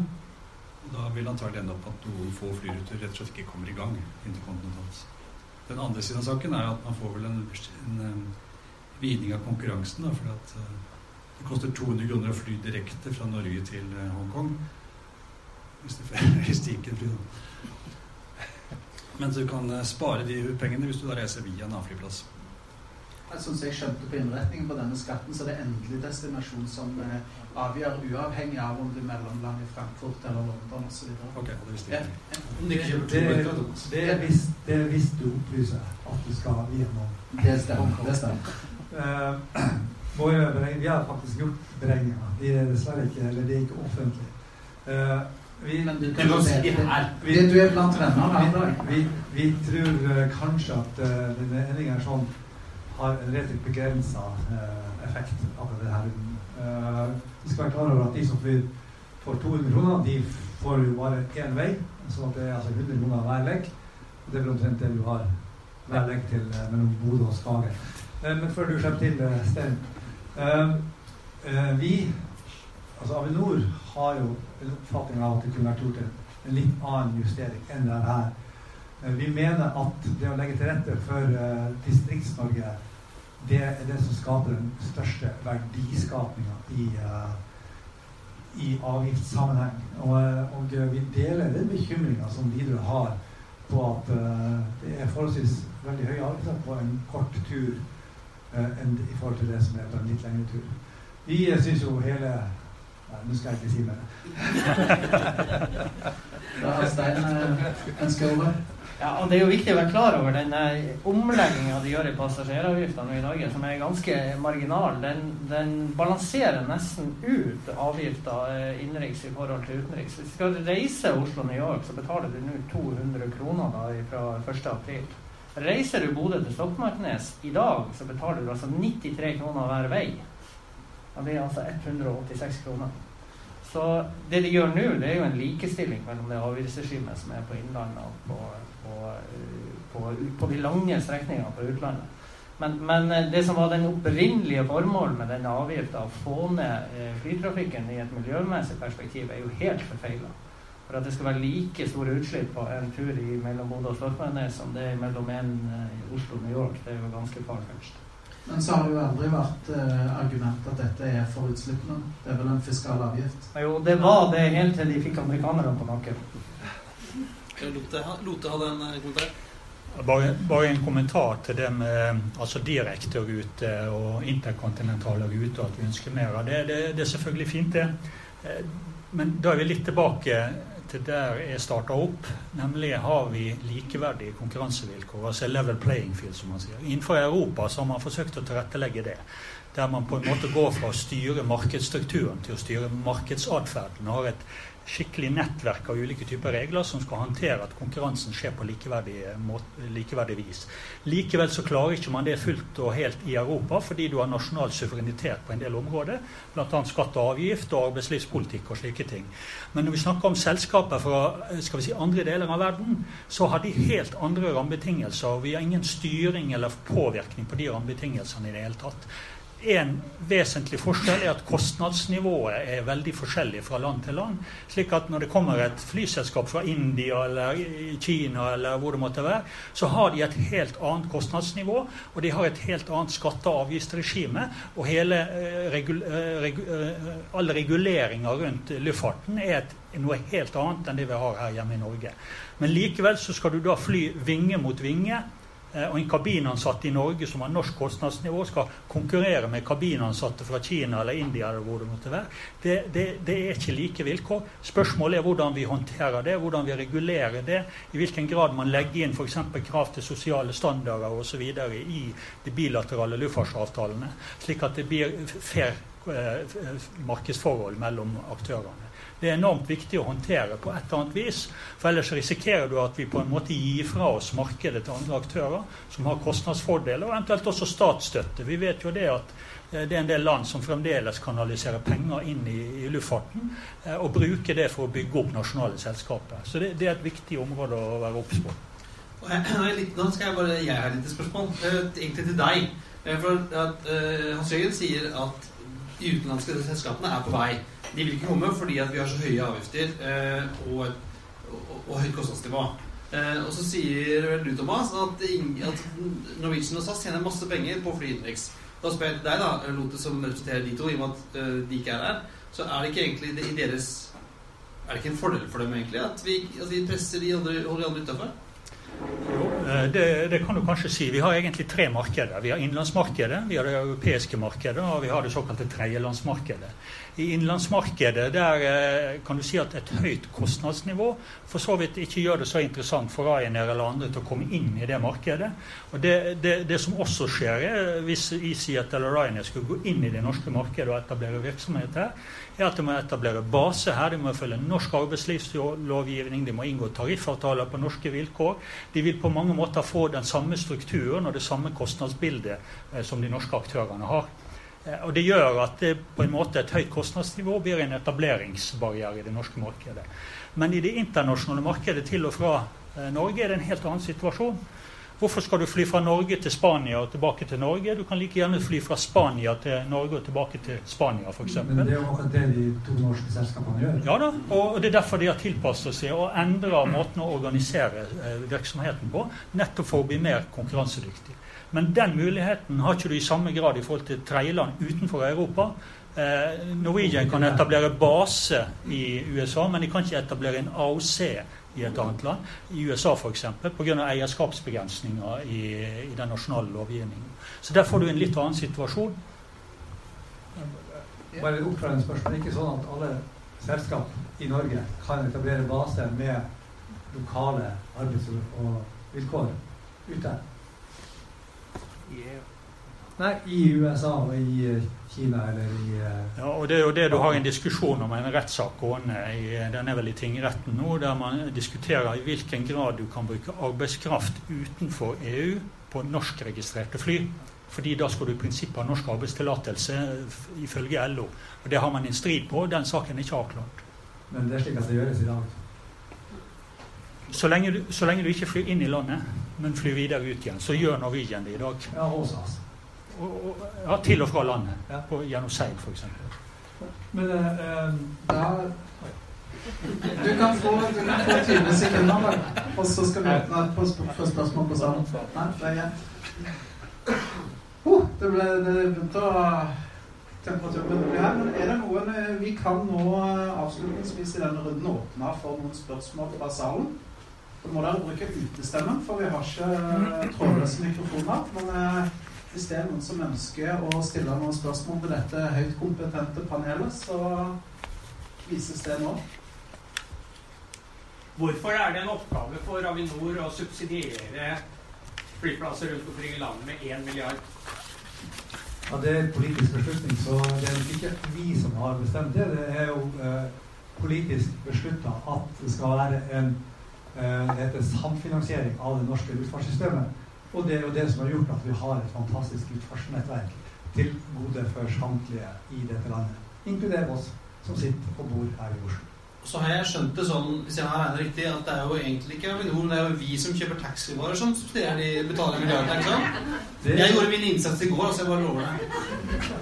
Og Da vil antagelig ende opp at noen få flyruter rett og slett ikke kommer i gang interkontinentalt. Den andre siden av saken er at man får vel en, en vridning av konkurransen. Da, fordi at uh, det koster 200 kroner å fly direkte fra Norge til uh, Hongkong. Hvis det, hvis det ikke fly, da. Men du kan uh, spare de pengene hvis du da reiser via en A-flyplass. Jeg som jeg skjønte på innretningen på denne skatten, så det er endelig destinasjon som eh, avgjør uavhengig av om du mellomlander i Frankfurt eller London osv. Okay, det visste jeg ikke. Det, det, det, er hvis det er du opplyser at du skal gjennom. Det stemmer. Det stemmer. Uh, vi har faktisk gjort beregninger. De er dessverre ikke eller de er ikke offentlige. Uh, vi, Men du kan si her. Vi, du er blant vennene i dag. Vi, vi, tror uh, kanskje at uh, denne endringen er sånn har en relativt begrensa uh, effekt. akkurat det her. Uh, vi skal være klar over at de som flyr for 200 kroner, de får jo bare én vei. Så det er altså 100 kroner hver legg. Det er vel omtrent det du har hver legg til uh, mellom Bodø og Skage Eh, men før du slipper til, eh, Stein. Eh, vi, altså Avinor, har jo en oppfatning av at det kunne vært gjort en, en litt annen justering enn det her. Vi mener at det å legge til rette for uh, Distrikts-Norge det er det som skaper den største verdiskapinga i, uh, i avgiftssammenheng. Og, eh, og, vi deler den bekymringa som Widerøe har på at uh, det er forholdsvis veldig høye avgifter på en kort tur enn i forhold til det som er på en litt lengre tur. Vi syns jo hele Nei, nå skal jeg ikke si mer. da har Stein ønsker over. Ja, og Det er jo viktig å være klar over den omlegginga de gjør i passasjeravgiftene i Norge, som er ganske marginal. Den, den balanserer nesten ut avgifta eh, innenriks i forhold til utenriks. Hvis du skal reise Oslo-New York, så betaler du nå 200 kroner da, fra 1.4. Reiser du Bodø til Stokmarknes i dag, så betaler du altså 93 kroner hver vei. Det blir altså 186 kroner. Så det de gjør nå, det er jo en likestilling mellom det avgiftsregimet som er på Innlandet og på på, på, på de lange strekningene på utlandet. Men, men, eh, det som var den opprinnelige formålet med denne avgifta, å få ned eh, flytrafikken i et miljømessig perspektiv, er jo helt forfeila. For at det skal være like store utslipp på en tur mellom Bodø og Stoltmarknes som det er mellom en eh, i Oslo og New York. Det er jo ganske farfetched. Men så har det jo aldri vært eh, argument at dette er for utslippene. Det er vel en fiskal avgift? Jo, det var det helt til de fikk amerikanerne på nakken. Lote hadde en eh, kommentar. Bare, bare, en kommentar til det med altså direkterute og interkontinentale ruter, at vi ønsker mer av det. Det, det er selvfølgelig fint, det. Eh, men da er vi litt tilbake til der jeg starta opp. Nemlig har vi likeverdige konkurransevilkår, altså level playing field, som man sier. Innenfor Europa så har man forsøkt å tilrettelegge det. Der man på en måte går fra å styre markedsstrukturen til å styre markedsatferden. Har et skikkelig nettverk av ulike typer regler som skal håndtere at konkurransen skjer på likeverdig, måte, likeverdig vis. Likevel så klarer ikke man det fullt og helt i Europa, fordi du har nasjonal suverenitet på en del områder. Bl.a. skatt og avgift og arbeidslivspolitikk og slike ting. Men når vi snakker om selskaper fra skal vi si, andre deler av verden, så har de helt andre rammebetingelser. og Vi har ingen styring eller påvirkning på de rammebetingelsene i det hele tatt. En vesentlig forskjell er at kostnadsnivået er veldig forskjellig fra land til land. slik at når det kommer et flyselskap fra India eller Kina eller hvor det måtte være, så har de et helt annet kostnadsnivå, og de har et helt annet skatte- og avgiftsregime. Og hele, eh, regu, eh, eh, alle reguleringer rundt luftfarten er et, noe helt annet enn det vi har her hjemme i Norge. Men likevel så skal du da fly vinge mot vinge og en kabinansatt i Norge som har norsk kostnadsnivå, skal konkurrere med kabinansatte fra Kina eller India eller hvor det måtte være. Det, det, det, er ikke like vilkår. Spørsmålet er hvordan vi håndterer det, hvordan vi regulerer det. I hvilken grad man legger inn f.eks. krav til sosiale standarder osv. i de bilaterale luftfartsavtalene, slik at det blir fair eh, markedsforhold mellom aktørene. Det er enormt viktig å håndtere på et eller annet vis. For ellers risikerer du at vi på en måte gir fra oss markedet til andre aktører som har kostnadsfordeler, og eventuelt også statsstøtte. Vi vet jo det at eh, det er en del land som fremdeles kanaliserer penger inn i, i luftfarten, eh, og bruker det for å bygge opp nasjonale selskaper. Så det, det er et viktig område å være obs på. Nå skal jeg bare jeg har litt spørsmål, eh, egentlig til deg. For at, Hans Jørgen sier at de utenlandske selskapene er på vei. De vil ikke komme fordi vi har så høye avgifter eh, og, og, og, høyt kostnadsnivå. Eh, og så sier vel du, Thomas, at, at, Norwegian og SAS tjener masse penger på flyinnenriks. Da spør jeg deg, da, Lote, som representerer de to, i og med at uh, de ikke er her. Så er det ikke egentlig det, i deres Er det ikke en fordel for dem egentlig at vi, at vi presser de andre, holder de andre utafor? Jo, eh, det, det, kan du kanskje si. Vi har egentlig tre markeder. Vi har innenlandsmarkedet, vi har det europeiske markedet og vi har det såkalte tredjelandsmarkedet. I innenlandsmarkedet der eh, kan du si at et høyt kostnadsnivå for så vidt ikke gjør det så interessant for Ryanair eller andre til å komme inn i det markedet. Og Det, det, det som også skjer, er, hvis EasyJet eller Ryanair skulle gå inn i det norske markedet og etablere virksomhet her, er at de må etablere base her, de må følge norsk arbeidslivslovgivning, de må inngå tariffavtaler på norske vilkår. De vil på mange måter få den samme strukturen og det samme kostnadsbildet eh, som de norske aktørene har. Eh, og Det gjør at det på en måte et høyt kostnadsnivå blir en etableringsbarriere i det norske markedet. Men i det internasjonale markedet til og fra eh, Norge er det en helt annen situasjon. Hvorfor skal du fly fra Norge til Spania og tilbake til Norge? Du kan like gjerne fly fra Spania til Norge og tilbake til Spania, f.eks. Men det er jo akkurat det de to norske selskapene gjør. Ja da, og det er derfor de har tilpasset seg og endra måten å organisere eh, virksomheten på, nettopp for å bli mer konkurransedyktig. Men den muligheten har ikke du i samme grad i forhold til tredjeland utenfor Europa. Eh, Norwegian kan etablere base i USA, men de kan ikke etablere en AOC i et annet land. I USA f.eks. pga. eierskapsbegrensninger i, i den nasjonale lovgivningen. Så der får du en litt annen situasjon. Bare et oppklarende spørsmål. Ikke sånn at alle selskap i Norge kan etablere base med lokale arbeids- og vilkår ute? Nei, i USA og i eh, Kina eller i uh, Ja, og Det er jo det du har en diskusjon om, en rettssak gående. Den er vel i tingretten nå, der man diskuterer i hvilken grad du kan bruke arbeidskraft utenfor EU på norskregistrerte fly. Fordi da skal du i prinsippet ha norsk arbeidstillatelse ifølge LO. Og Det har man en strid på. Den saken er ikke avklart. Men det er slik at det gjøres i dag? Så lenge, du, så lenge du ikke flyr inn i landet, men flyr videre ut igjen, så gjør Norwegian det i dag. Ja, hos oss. Ja, til og fra landet. Ja. På, gjennom seil, f.eks. Men uh, da du kan få, du kan få 20 sekunder, og så skal vi åpne på, for spørsmål på salen. Nei, det. Uh, det ble det begynte å temperaturen ble her. Men er det noen Vi kan nå avslutningsvis i denne runden åpne for noen spørsmål fra salen. Da må dere bruke utestemmen, for vi har ikke trådløse mikrofoner. Men eh, hvis det er noen som ønsker å stille noen spørsmål til dette høyt kompetente panelet, så vises det nå. Hvorfor er det en oppgave for Avinor å subsidiere flyplasser rundt omkring i landet med 1 milliard? Ja, Det er en politisk beslutning, så det er ikke vi som har bestemt det. Det er jo eh, politisk beslutta at det skal være en Eh, det heter samfinansiering av det norske luftfartssystemet. Og det er jo det som har gjort at vi har et fantastisk luftfartsnettverk til gode for samtlige i dette landet. Inkluderer oss som sitter og bor her i Oslo. Så har jeg skjønt det sånn, hvis jeg har regnet riktig, at det er jo egentlig ikke Avinor, men det er jo vi som kjøper taxivarer som subsidierer de betaler milliarder, ikke sant? Det... Jeg gjorde min innsats i går, altså jeg bare lover det.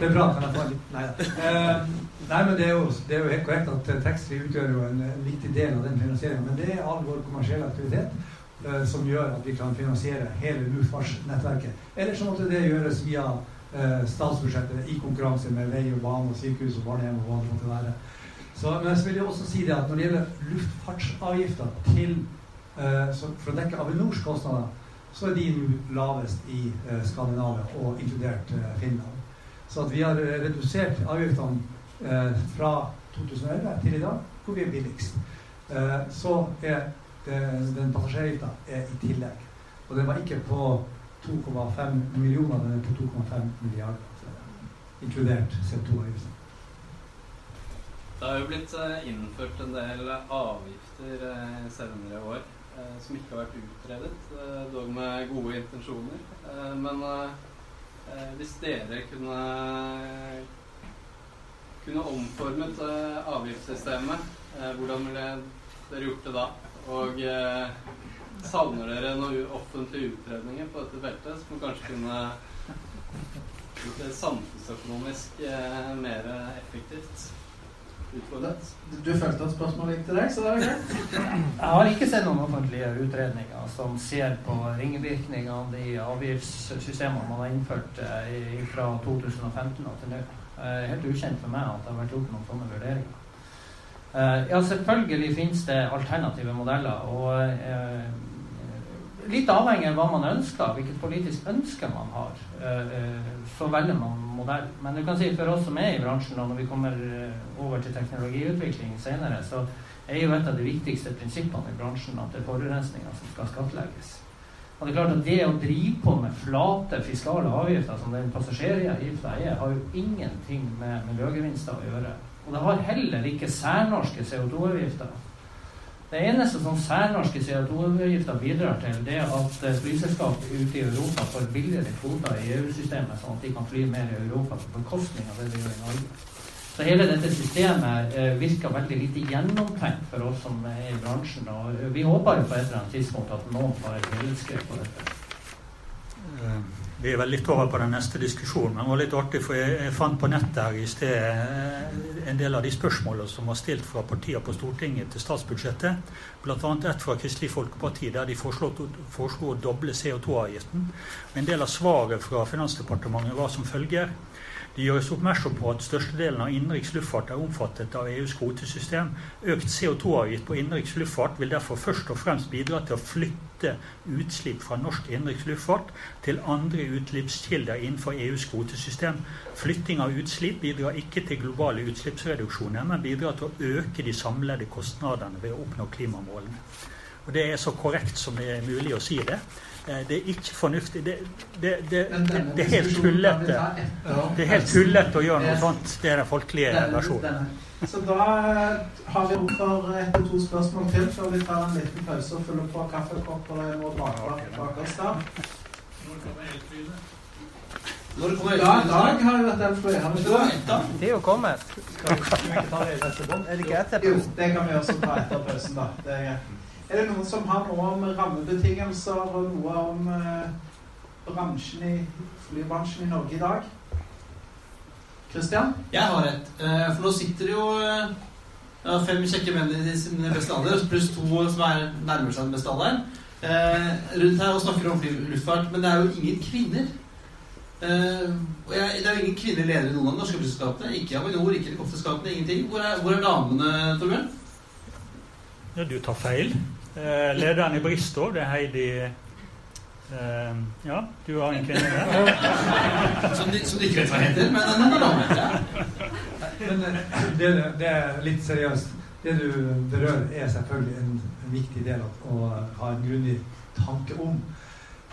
Det er bra. Kan jeg få litt Nei da. Eh, nei, men det er, jo, det er, jo, helt korrekt at taxfree utgjør jo en, en, viktig del av den finansieringen. Men det er all vår kommersielle aktivitet eh, som gjør at vi kan finansiere hele luftfartsnettverket. Eller så måtte det gjøres via eh, statsbudsjettet i konkurranse med vei og bane og sykehus og barnehjem og hva det måtte være. Så, men så vil jeg også si det at når det gjelder luftfartsavgifter til, eh, for å dekke Avinors kostnader, så er de nå lavest i eh, Skandinavia, og inkludert eh, Finland. Så at vi har redusert avgiftene fra 2011 til i dag, hvor vi er billigst. Så er det, den passasjeravgifta i tillegg. Og den var ikke på 2,5 millioner, den er på 2,5 milliarder. Inkludert CO2-avgiften. Det har jo blitt eh, innført en del avgifter senere senere år eh, som ikke har vært utredet, dog med gode intensjoner. Men hvis dere kunne, kunne omformet avgiftssystemet, hvordan ville dere gjort det da? Og savner dere noen offentlige utredninger på dette feltet som kanskje kunne gjort det samfunnsøkonomisk mer effektivt? Utfordret. Du følte at spørsmålet gikk til deg, så det er greit. Jeg har ikke sett noen offentlige utredninger som ser på ringvirkningene i avgiftssystemene man har innført eh, fra 2015 og til nå. Er helt ukjent for meg at det har vært gjort noen sånne vurderinger. Eh, ja, selvfølgelig finnes det alternative modeller. og eh, litt avhengig av hva man ønsker, hvilket politisk ønske man har, eh, så velger man modell. Men du kan si for oss som er i bransjen, når vi kommer over til teknologiutvikling senere, så er jo et av de viktigste prinsippene i bransjen at det er forurensninga som skal skattlegges. Og det er klart at det å drive på med flate fiskale avgifter, som den passasjeravgifta er, har jo ingenting med miljøgevinster å gjøre. Og det har heller ikke særnorske CO2-avgifter. Det eneste som særnorske CO2-avgifter bidrar til, det er at eh, flyselskap ute i Europa får billigere kvoter i EU-systemet, sånn at de kan fly mer i Europa på bekostning av det de gjør i Norge. Så hele dette systemet eh, virker veldig lite gjennomtenkt for oss som er i bransjen. Og vi håper jo på et eller annet tidspunkt at noen tar et helhetsgrep på dette. Vi er vel litt over på den neste diskusjonen, men det var litt artig, for jeg, fant på nettet her i sted eh, en del av de spørsmålene som var stilt fra partier på Stortinget til statsbudsjettet. Bl.a. ett fra Kristelig Folkeparti der de foreslo, foreslo å doble CO2-avgiften. En del av svaret fra Finansdepartementet var som følger. Det gjøres oppmerksom på at størstedelen av innenriks luftfart er omfattet av EUs kvotesystem. Økt CO2-avgift på innenriks luftfart vil derfor først og fremst bidra til å flytte utslipp fra norsk innenriks luftfart til andre utslippskilder innenfor EUs kvotesystem. Flytting av utslipp bidrar ikke til globale utslippsreduksjoner, men bidrar til å øke de samlede kostnadene ved å oppnå klimamålene. Og Det er så korrekt som det er mulig å si det. Eh, det er ikke fornuftig. Det, det, det, det er helt tullete. Det er helt tullete å gjøre noe sånt. Det er den folkelige versjonen. Så da har vi rom for ett og to spørsmål til før vi tar en liten pause og fyller på kaffekopper og bak oss der. Kommer Ja, Dag har jo vært elfly. Har det? Det er jo kommet. Skal vi ikke ta det i neste bånd? Er det ikke etter Jo, det kan vi også ta etter pausen, da. Det er greit. Er det noen som har noe om rammebetingelser og noe om eh, bransjen i, flybransjen i Norge i dag? Kristian? Jeg har et. Eh, for nå sitter det jo eh, fem kjekke menn i sin beste alder, pluss to som er nærmer seg den beste alderen, eh, rundt her og snakker om luftfart. Men det er jo ingen kvinner. Eh, og jeg, det er jo ingen kvinnelige ledere i noen av de norske flyselskapene. Ikke Avinor, ikke helikopterskapene, ingenting. Hvor er, hvor er damene, Torbjørn? Ja, du tar feil. Eh, lederen i Bristol, det er Heidi eh, Ja, du har en kvinne der. som, de, som de ikke vet hva heter, men den. Men eh, det, det, er litt seriøst. Det du berører, er selvfølgelig en, en viktig del av å ha en grundig tanke om.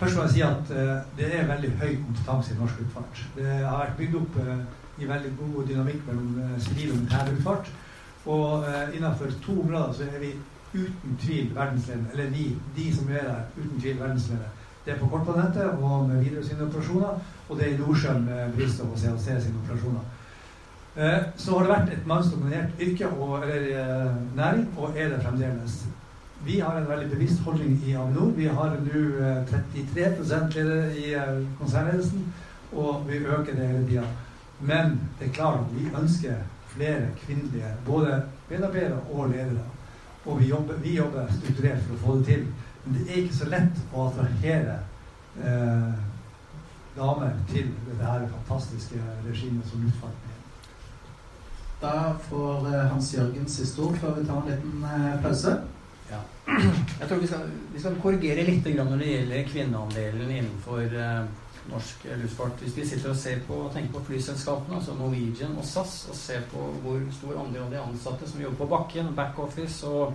Først må jeg si at uh, det er veldig høy kompetanse i norsk luftfart. Det har vært bygd opp uh, i veldig god dynamikk mellom uh, sivil og militær luftfart. Og innenfor to områder så er vi uten tvil verdensledende. Eller vi, de som er der, uten tvil verdensledende. Det er på kortbanenettet og med Widerøe sine operasjoner, og det er i Nordsjøen med Bristow og CLC sine operasjoner. Eh, så har det vært et mannsdominert yrke og, eller eh, næring, og er det fremdeles. Vi har en veldig bevisst holdning i Avinor. Vi har nå 33 ledere i eh, konsernledelsen, og vi øker det hele tida. Men det er klart at vi ønsker flere kvinnelige både medarbeidere og ledere. Og vi jobber, vi jobber, strukturert for å få det til. Men det er ikke så lett å attrahere eh, damer til dette her fantastiske regimet som luftfarten er. Da får eh, Hans Jørgen siste ord før vi tar en liten eh, pause. Ja. Jeg tror vi skal, vi skal korrigere litt når det gjelder kvinneandelen innenfor eh, norsk luftfart. Hvis vi sitter og ser på, tenker på flyselskapene, altså Norwegian og SAS, og ser på hvor stor andel av de ansatte som jobber på bakken, backoffice og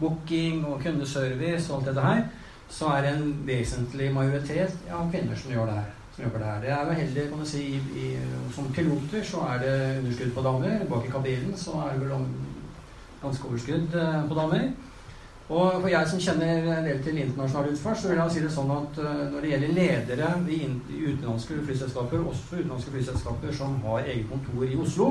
booking og kundeservice og alt dette her, så er det en vesentlig majoritet av kvinner som gjør det her. Som jobber der. Det er jo heldig, kan du si, i, som piloter så er det underskudd på damer. Bak i kabinen så er det vel ganske overskudd eh, på damer. Og for jeg som kjenner en del til internasjonal luftfart, så vil jeg si det sånn at uh, når det gjelder ledere i, utenlandske flyselskaper, også utenlandske flyselskaper som har eget kontor i Oslo,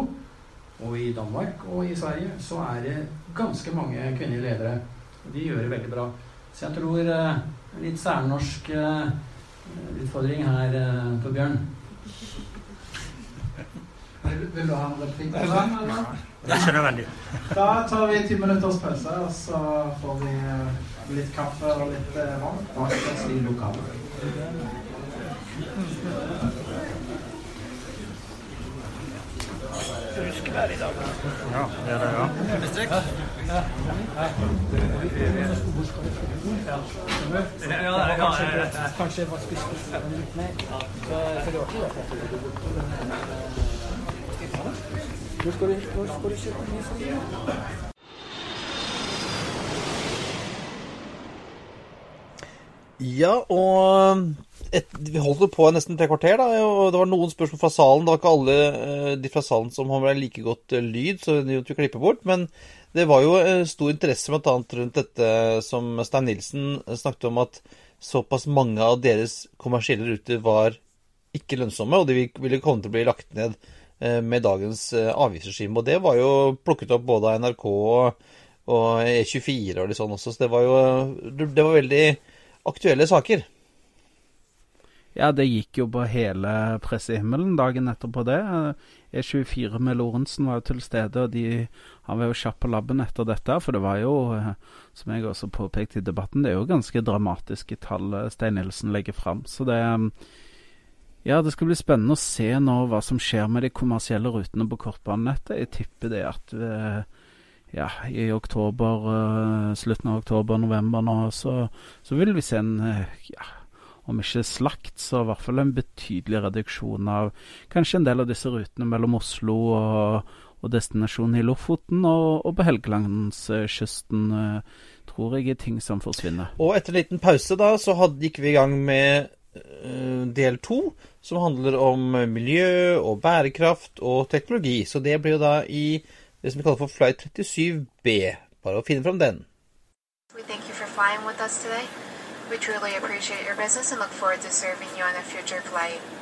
og i Danmark og i Sverige, så er det ganske mange kvinnelige ledere. Og de gjør det veldig bra. Så jeg tror en litt særnorsk uh, utfordring her, Torbjørn. Vil, du ha en replikk på den, eller? Det er ikke nødvendig. Da tar vi ti minutters pause, og så får vi litt kaffe og litt vann Og oss i lokalet. Huskevær i dag. Ja, det er det, ja. Strekk? Ja, Kanskje var spist litt mer. Det det. Hvor skal du, kjøpe ny fly? Ja, og et, vi holdt jo på nesten tre kvarter, da, og det var noen spørsmål fra salen. Det var ikke alle uh, de fra salen som har like godt uh, lyd, så de måtte klippe bort. Men det var jo uh, stor interesse bl.a. rundt dette som Stein Nilsen snakket om, at såpass mange av deres kommersielle ruter var ikke lønnsomme, og de ville komme til å bli lagt ned. Eh, med dagens eh, avgiftsregime. Og det var jo plukket opp både av NRK og, og E24 og litt sånn også, så det var jo det var veldig aktuelle saker. Ja, det gikk jo på hele pressehimmelen dagen etterpå det. E24 med Lorentzen var jo til stede, og de, han var jo kjapp på labben etter dette. For det var jo, eh, som jeg også påpekte i debatten, det er jo ganske dramatiske tall Stein Nilsen legger fram. Så det ja, det skal bli spennende å se nå hva som skjer med de kommersielle rutene på kortbanenettet. Jeg tipper det at uh, ja, i oktober, uh, slutten av oktober-november nå, så, så, vil vi se en uh, ja, om ikke slakt, så i hvert fall en betydelig reduksjon av kanskje en del av disse rutene mellom Oslo og, og destinasjonen i Lofoten og, og på Helgelandskysten. tror jeg er ting som forsvinner. Og etter en liten pause da, så hadde, gikk vi i gang med del to, som handler om miljø og bærekraft og teknologi. Så det blir jo da i det som vi kaller for flight 37B. Bare å finne fram den. We.